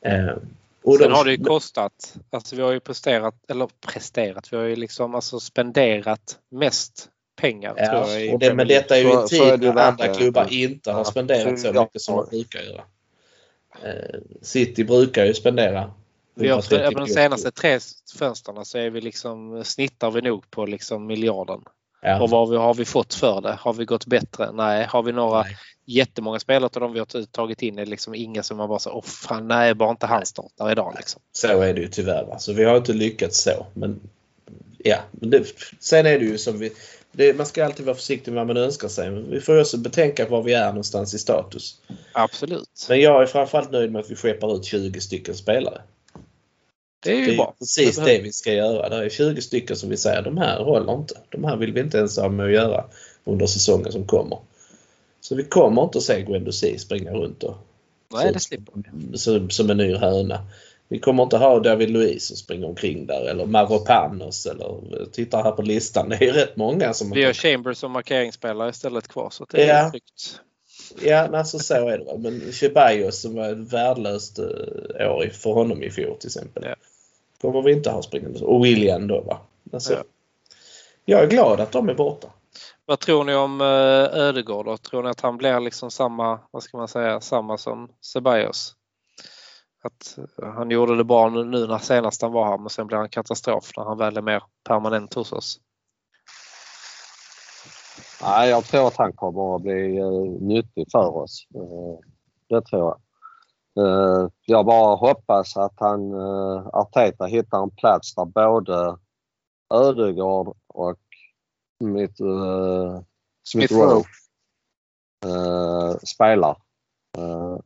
Eh, och Sen de- har det ju kostat. Alltså vi har ju presterat, eller presterat, vi har ju liksom alltså spenderat mest pengar tror Ja, jag. i och det, men detta är ju en tid när andra klubbar inte har spenderat så så- mycket som de brukar göra. Eh, City brukar ju spendera Vi har, 130 på de senaste tre fönsterna så är vi liksom, snittar vi nog på liksom miljarden. Ja. Och vad vi, har vi fått för det? Har vi gått bättre? Nej. Har vi några Nej. jättemånga spelare av de vi har tagit in är liksom inga som man bara så, åh fan nej, bara inte han startar idag liksom. Så är det ju tyvärr. Va? Så vi har inte lyckats så. Men ja, det, sen är det ju som vi... Det, man ska alltid vara försiktig med vad man önskar sig. Men vi får också betänka var vi är någonstans i status. Absolut. Men jag är framförallt nöjd med att vi skeppar ut 20 stycken spelare. Det är ju Det är bra. precis Det det, vi ska göra. Det är 20 stycken som vi säger de här håller inte. De här vill vi inte ens ha med att göra under säsongen som kommer. Så vi kommer inte att se Guendouzi springa runt och Nej, det slipper vi. som, som en ny höna. Vi kommer inte ha David Luiz som springer omkring där eller Maropanos eller titta här på listan. Det är ju rätt många som Vi har Chambers som markeringsspelare istället kvar så det är Ja. tryggt. Ja, alltså så är det. Men Ceballos som var ett värdelöst eh, år för honom i fjol till exempel. Ja. Kommer vi inte ha springande. Och William då va. Alltså, Ja. Jag är glad att de är borta. Vad tror ni om eh, Ödegård då? Tror ni att han blir liksom samma, vad ska man säga, samma som Ceballos? Att eh, han gjorde det bra nu, när senast han var här men sen blir han katastrof när han väl är mer permanent hos oss. Nej, jag tror att han kommer att bli uh, nyttig för oss. Eh, det tror jag. Eh, jag bara hoppas att han, uh, Arteta hittar en plats där både Ödegård och Smith, uh, Smith Rowe uh, spelar. Uh,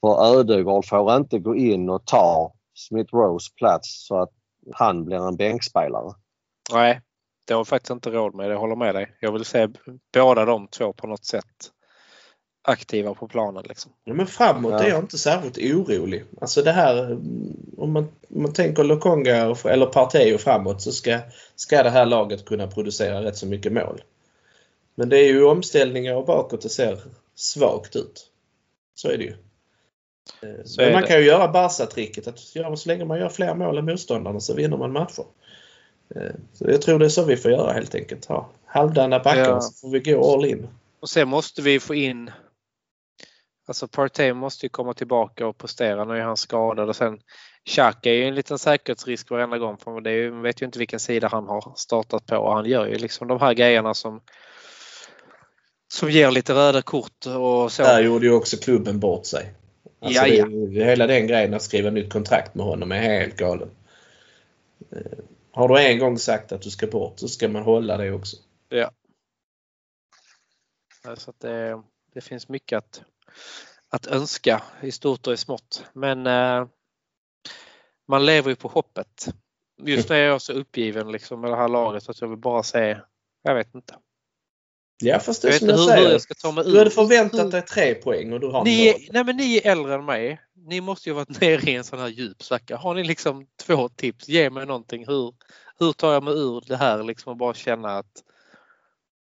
för Ödegård får inte gå in och ta Smith Rowes plats så att han blir en bänkspelare. Nej, det har vi faktiskt inte råd med. Jag håller med dig. Jag vill se båda de två på något sätt aktiva på planen. Liksom. Ja, men framåt Ja. är jag inte särskilt orolig. Alltså det här om man, om man tänker Lokonga eller Partey och framåt så ska, ska det här laget kunna producera rätt så mycket mål. Men det är ju omställningar och bakåt det ser svagt ut. Så är det ju. Eh, Så Men man det. kan ju göra Barca-tricket att göra, så länge man gör fler mål än motståndarna så vinner man matcher. Eh, Så jag tror det är så vi får göra helt enkelt. Ha halvdana backar Ja. så får vi gå all in. Och sen måste vi få in Alltså Partey måste ju komma tillbaka och prestera. Nu är han skadad och sen Xhaka är ju en liten säkerhetsrisk varenda gång. För det är man vet ju inte vilken sida han har startat på och han gör ju liksom de här grejerna som som ger lite röda kort och så. Där gjorde ju också klubben bort sig. Alltså Ja, det, ja. hela den grejen att skriva nytt kontrakt med honom är helt galen. Eh, Har du en gång sagt att du ska bort så ska man hålla det också. Så att det, det finns mycket att, att önska i stort och i smått. Men eh, man lever ju på hoppet. Just nu är jag så uppgiven liksom med det här laget att jag vill bara se, jag vet inte. Ja fast det Jag är som jag hur, hur säger. jag ska ta mig ur. Du hade förväntat dig tre poäng och du har Ni, nej men ni är äldre än mig. Ni måste ju varit nere i en sån här djup svacka. Har ni liksom två tips? Ge mig någonting. Hur, hur tar jag mig ur det här liksom och bara känna att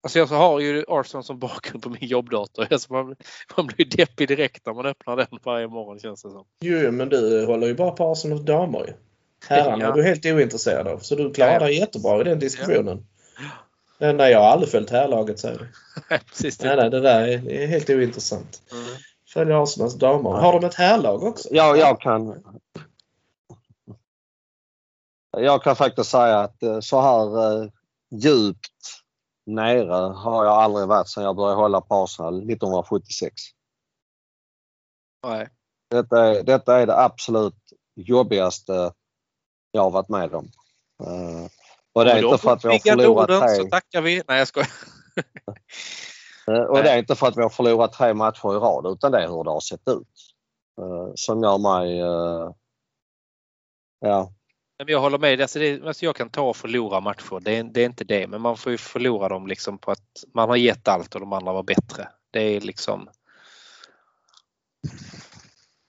Alltså jag så har ju Arsenal som bakgrund på min jobbdator. Alltså man, man blir ju deppig direkt när man öppnar den varje morgon känns det som. Jo men du håller ju bara på Arsenals damer ju. Herrarna Ja. är du helt ointresserad av. Så du klarar Ja, ja. dig jättebra i den diskussionen. Nej, nej, jag har aldrig följt herrlaget säger du. Nej, Precis Nej, det. nej, det där är, är helt ointressant. Mm. Följer Arsenals damer. Har de ett herrlag också? Ja, jag kan. Jag kan faktiskt säga att eh, så här eh, djupt nere har jag aldrig varit sedan jag började hålla på Arsenal 1976. Nej. Detta är, detta är det absolut jobbigaste jag har varit med om. Eh, och det är inte för att vi har förlorat tre, så tackar vi. Nej jag skojar. eh, och det är inte för att vi har förlorat tre matcher i rad utan det är hur det har sett ut. Eh, Som gör mig... Ja, Jag håller med. Alltså det, alltså jag kan ta och förlora matcher. Det är, det är inte det. Men man får ju förlora dem liksom på att man har gett allt och de andra var bättre. Det är liksom...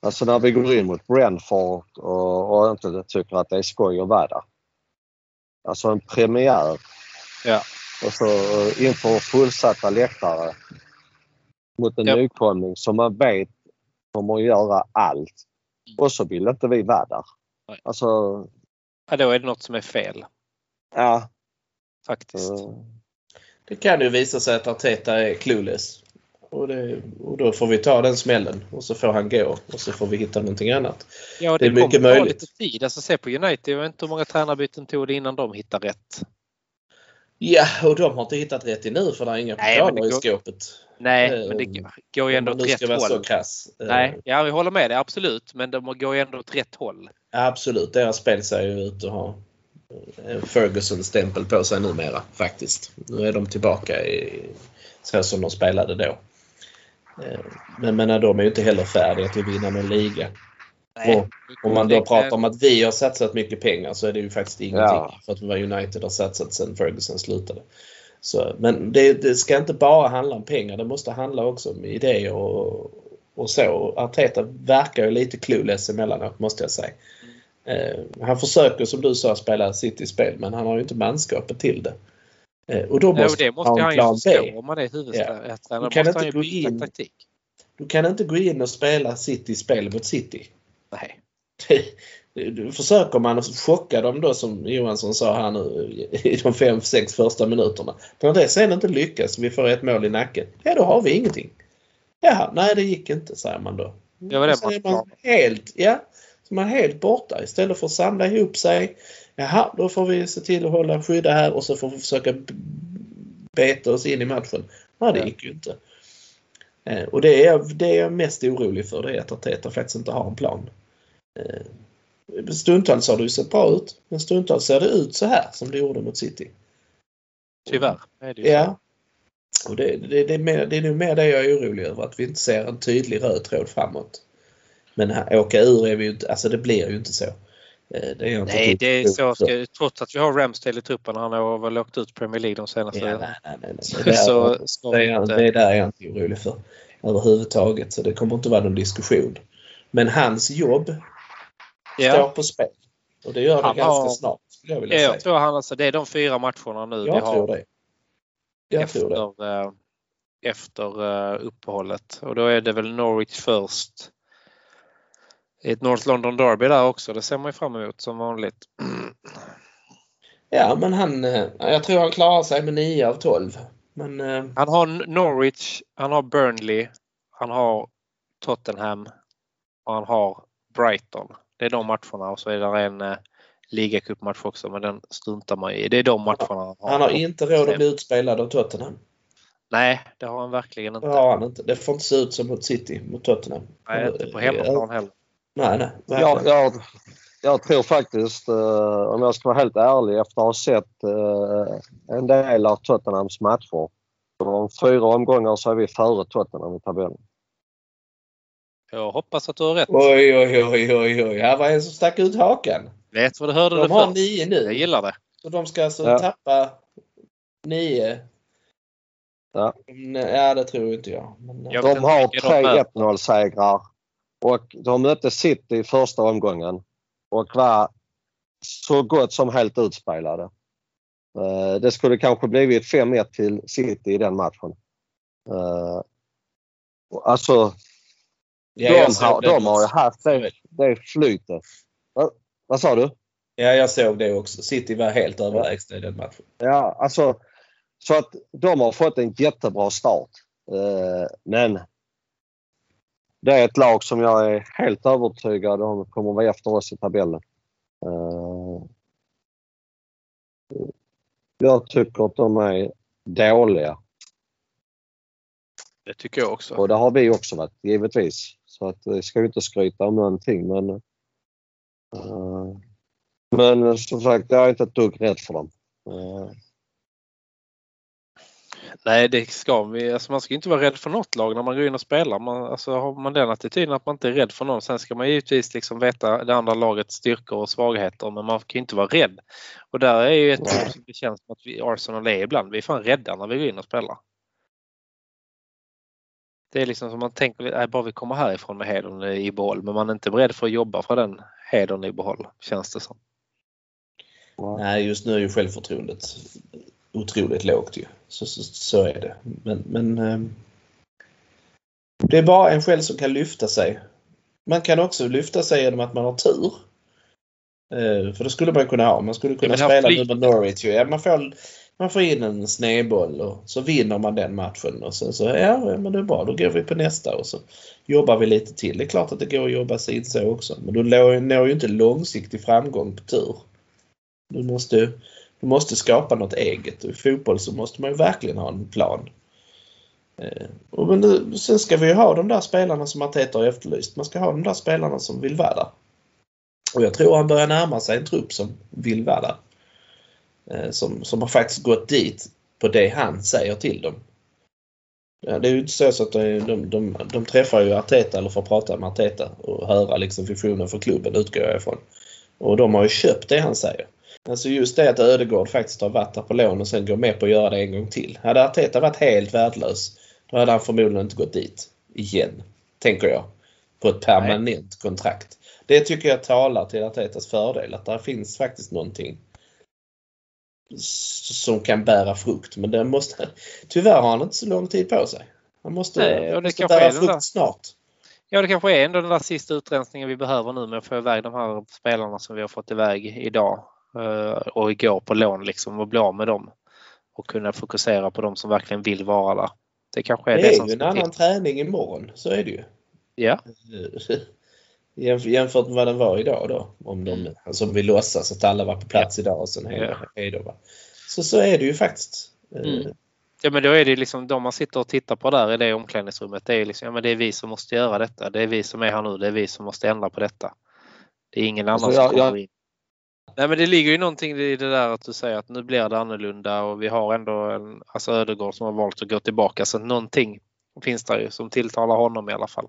Alltså när vi går in mot Brentford och, och inte tycker att det är skoj att vara där. Alltså en premiär. Ja. Och så inför fullsatta läktare mot en Ja. nykomling som man vet kommer att göra allt. Och så vill inte vi vara där. Nej. Alltså, Ja, då är det något som är fel ja. faktiskt. eh, Det kan ju visa sig att Arteta är clueless. Och, det, och då får vi ta den smällen och så får han gå och så får vi hitta någonting annat. Ja, det är kommer mycket ta möjligt. lite tid. Alltså se på United. Jag vet inte hur många tränarbyten tog det innan de hittade rätt. Ja, och de har inte hittat rätt i nu för det är inga pokaler i skåpet. Nej, Eh, men det går ju ändå åt rätt håll. Eh, Nej, ja, vi håller med dig absolut. Men de går ju ändå åt rätt håll. Absolut, deras spel ser ju ut att ha Ferguson-stämpel på sig numera faktiskt. Nu är de tillbaka i så som de spelade då. Eh, Men, men de är ju inte heller färdiga till att vinna någon liga. Och Om man då pratar om att vi har satsat mycket pengar så är det ju faktiskt ingenting. Ja. För att vad United har satsat sedan Ferguson slutade. Så, men det, det ska inte bara handla om pengar. Det måste handla också om idéer och, och så. Arteta verkar ju lite clueless emellanåt måste jag säga. Eh, han försöker som du sa spela City-spel men han har ju inte manskapet till det. Eh, och då Nej, och måste, det han måste han ju förstå om man är huvudtränare. Du Då kan måste inte gå in- taktik. Du kan inte gå in och spela City-spel mot City. Försöker man chocka dem då som Johansson sa här nu i de fem, sex första minuterna. När det sen inte lyckas, vi får ett mål i nacken. Ja, då har vi ingenting. Jaha, nej det gick inte, säger man då. Det var det Så är man helt, ja, så man är helt borta istället för att samla ihop sig. Jaha, då får vi se till att hålla skydda här och så får vi försöka beta oss in i matchen. Nej, det Ja. gick ju inte. Eh, Och det är, det är jag mest orolig för, det är att Arteta faktiskt inte har en plan. Eh, Stundtals har det ju sett bra ut. Men stundtals ser det ut så här som det gjorde mot City. Tyvärr är det ju så. Ja. Och det, det, det, är mer, det är nog mer det jag är orolig över. Att vi inte ser en tydlig röd tråd framåt. Men här, åka ur är vi ju inte, alltså det blir ju inte så. Eh, Det är Nej, det är så. Ska, trots att vi har Ramsdale i truppen han har väl åkt ut Premier League de senaste Ja, nej, nej, nej, nej. Det, så är, inte... det där är jag inte orolig för överhuvudtaget. Så det kommer inte vara någon diskussion. Men hans jobb står Ja, på spel. Och det gör det Han ganska har- snart skulle jag vilja ja, säga. jag tror han alltså, det är de fyra matcherna nu vi Jag har tror det. Jag tror det. efter, eh, efter eh, uppehållet. Och då är det väl Norwich först. Ett North London Derby där också. Det ser man ju fram emot som vanligt. Ja, men han, eh, jag tror han klarar sig med 9 av 12. Men Han har Norwich, han har Burnley, han har Tottenham och han har Brighton. Det är de matcherna och så är det en eh, ligacupmatch också men den struntar man i. Det är de matcherna han har. han har inte råd att bli utspelad av Tottenham. Nej, det har han verkligen inte. Det har han inte. Det får inte se ut som mot City, mot Tottenham. Nej, inte på hemmaplan heller. Nej, nej. Jag, jag, jag tror faktiskt, eh, om jag ska vara helt ärlig, efter att ha sett eh, en del av Tottenhams matcher. Så om fyra omgångar så är vi före Tottenham i tabellen. Jag hoppas att du har rätt. Oj, oj, oj, oj, oj. Här var en som stack ut hakan. Vet vad du hörde De det har först. nio Jag nu. gillar det. Så de ska alltså Ja. tappa nio. Ja. Nej, Ja, det tror inte jag. Men, eh, Jag De har de tre möter. 1-0 segrar och de mötte City i första omgången och var så gott som helt utspelade. Eh, Det skulle kanske blivit 5-1 till City i den matchen. Eh, Alltså, ja, jag de, har, de har ju haft det, det flytet. Va, vad sa du? Ja, jag såg det också. City var helt överlägsna i den matchen. Ja, alltså så att de har fått en jättebra start. Eh, men det är ett lag som jag är helt övertygad om kommer vara efter oss i tabellen. Eh, jag tycker att de är dåliga Det tycker jag också. och det har vi också varit givetvis. Så att vi ska ju inte skryta om någonting men eh, men som sagt, jag är inte ett dugg rädd för dem. Eh, Nej, det ska vi. Alltså man ska inte vara rädd för något lag när man går in och spelar. Man, alltså har man den attityden att man inte är rädd för någon. Sen ska man givetvis liksom veta det andra lagets styrkor och svagheter men man kan ju inte vara rädd. Och där är ju ett som det känns som att vi Arsenal är ibland. Vi är fan rädda när vi går in och spelar. Det är liksom som man tänker, nej, bara vi kommer härifrån med hedern i behåll men man är inte beredd för att jobba för den hedern i behåll känns det som. Nej, just nu är ju självförtroendet otroligt lågt ju. Så, så, så är det. Men, men ehm, det är bara en själv som kan lyfta sig. Man kan också lyfta sig genom att man har tur. Eh, för det skulle man kunna ha. Man skulle kunna spela nu med Norwich. Ja, man, får, man får in en snedboll och så vinner man den matchen. Och sen så, ja men det är bra, då går vi på nästa och så jobbar vi lite till. Det är klart att det går att jobba sig så också. Men du når ju inte långsiktig framgång på tur. Du måste, du måste skapa något eget och i fotboll så måste man ju verkligen ha en plan. Eh, och men nu, sen ska vi ju ha de där spelarna som Arteta har efterlyst. Man ska ha de där spelarna som vill vara där. Och jag tror han börjar närma sig en trupp som vill vara där. Eh, som, som har faktiskt gått dit på det han säger till dem. Ja, det är ju inte så, så att de, de, de, de träffar ju Arteta eller får prata med Arteta och höra liksom visionen för klubben utgår jag ifrån. Och de har ju köpt det han säger. Alltså just det att Ödegård faktiskt har varit där på lån och sen går med på att göra det en gång till. Hade Arteta varit helt värdelös då hade han förmodligen inte gått dit igen. Tänker jag. På ett permanent kontrakt. Det tycker jag talar till Artetas fördel att där finns faktiskt någonting som kan bära frukt. Men det måste, tyvärr har han inte så lång tid på sig. Han måste, Nej, och det måste bära den där- frukt snart. Ja, det kanske är ändå den där sista utrensningen vi behöver nu med att få iväg de här spelarna som vi har fått iväg idag eh, och igår på lån liksom och bli av med dem. Och kunna fokusera på de som verkligen vill vara där. Det kanske är Det det, är som ju en till. annan träning imorgon. Så är det ju. Ja, Jämfört med vad den var idag då. Om de, alltså om vi låtsas att alla var på plats idag och sen hej, Ja. hej då. Va? Så, så är det ju faktiskt. Eh, Mm. ja, men då är det liksom de man sitter och tittar på där i det omklädningsrummet. Det är liksom, ja men det är vi som måste göra detta. Det är vi som är här nu. Det är vi som måste ändra på detta. Det är ingen annan Alltså, jag- som kommer in. Nej men det ligger ju någonting i det där att du säger att nu blir det annorlunda och vi har ändå en, alltså Ödegård som har valt att gå tillbaka så någonting finns där ju som tilltalar honom i alla fall.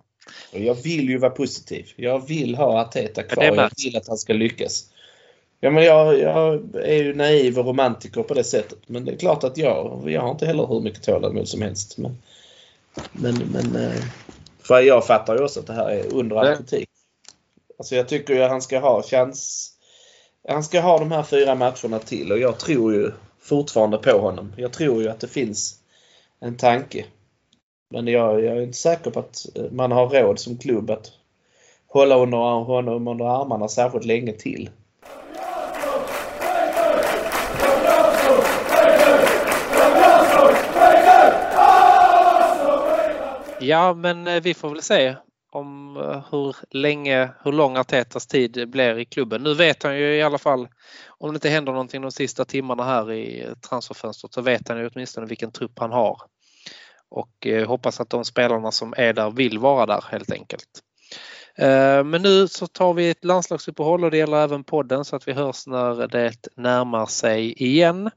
Jag vill ju vara positiv. Jag vill ha Arteta kvar. Jag vill att han ska lyckas. Ja, men jag, jag är ju naiv och romantiker på det sättet. Men det är klart att jag, jag har inte heller hur mycket tålamod som helst. Men, men, men eh, för jag fattar ju också att det här är under all kritik. Alltså jag tycker ju att han ska ha chans. Han ska ha de här fyra matcherna till och jag tror ju fortfarande på honom. Jag tror ju att det finns en tanke. Men jag, jag är inte säker på att eh, man har råd som klubb att hålla under honom under armarna särskilt länge till. Ja men eh, vi får väl se om eh, hur länge, hur lång Artetas tid blir i klubben. Nu vet han ju i alla fall om det inte händer någonting de sista timmarna här i transferfönstret så vet han ju åtminstone vilken trupp han har. Och eh, hoppas att de spelarna som är där vill vara där helt enkelt. Eh, men nu så tar vi ett landslagsuppehåll och det gäller även podden så att vi hörs när det närmar sig igen.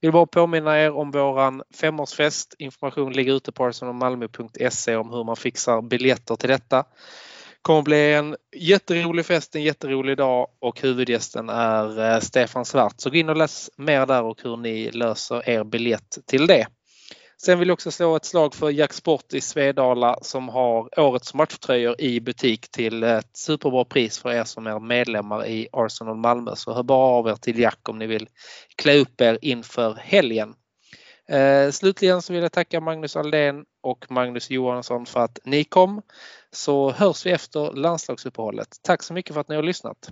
Vill bara påminna er om våran femårsfest. Information ligger ute på arsenalmalmo.se om hur man fixar biljetter till detta. Det kommer bli en jätterolig fest, en jätterolig dag och huvudgästen är eh, Stefan Svart. Så gå in och läs mer där och hur ni löser er biljett till det. Sen vill jag också slå ett slag för Jack Sport i Svedala som har årets matchtröjor i butik till ett superbra pris för er som är medlemmar i Arsenal Malmö. Så hör bara av er till Jack om ni vill klä upp er inför helgen. Eh, slutligen så vill jag tacka Magnus Aldén och Magnus Johansson för att ni kom. Så hörs vi efter landslagsuppehållet. Tack så mycket för att ni har lyssnat.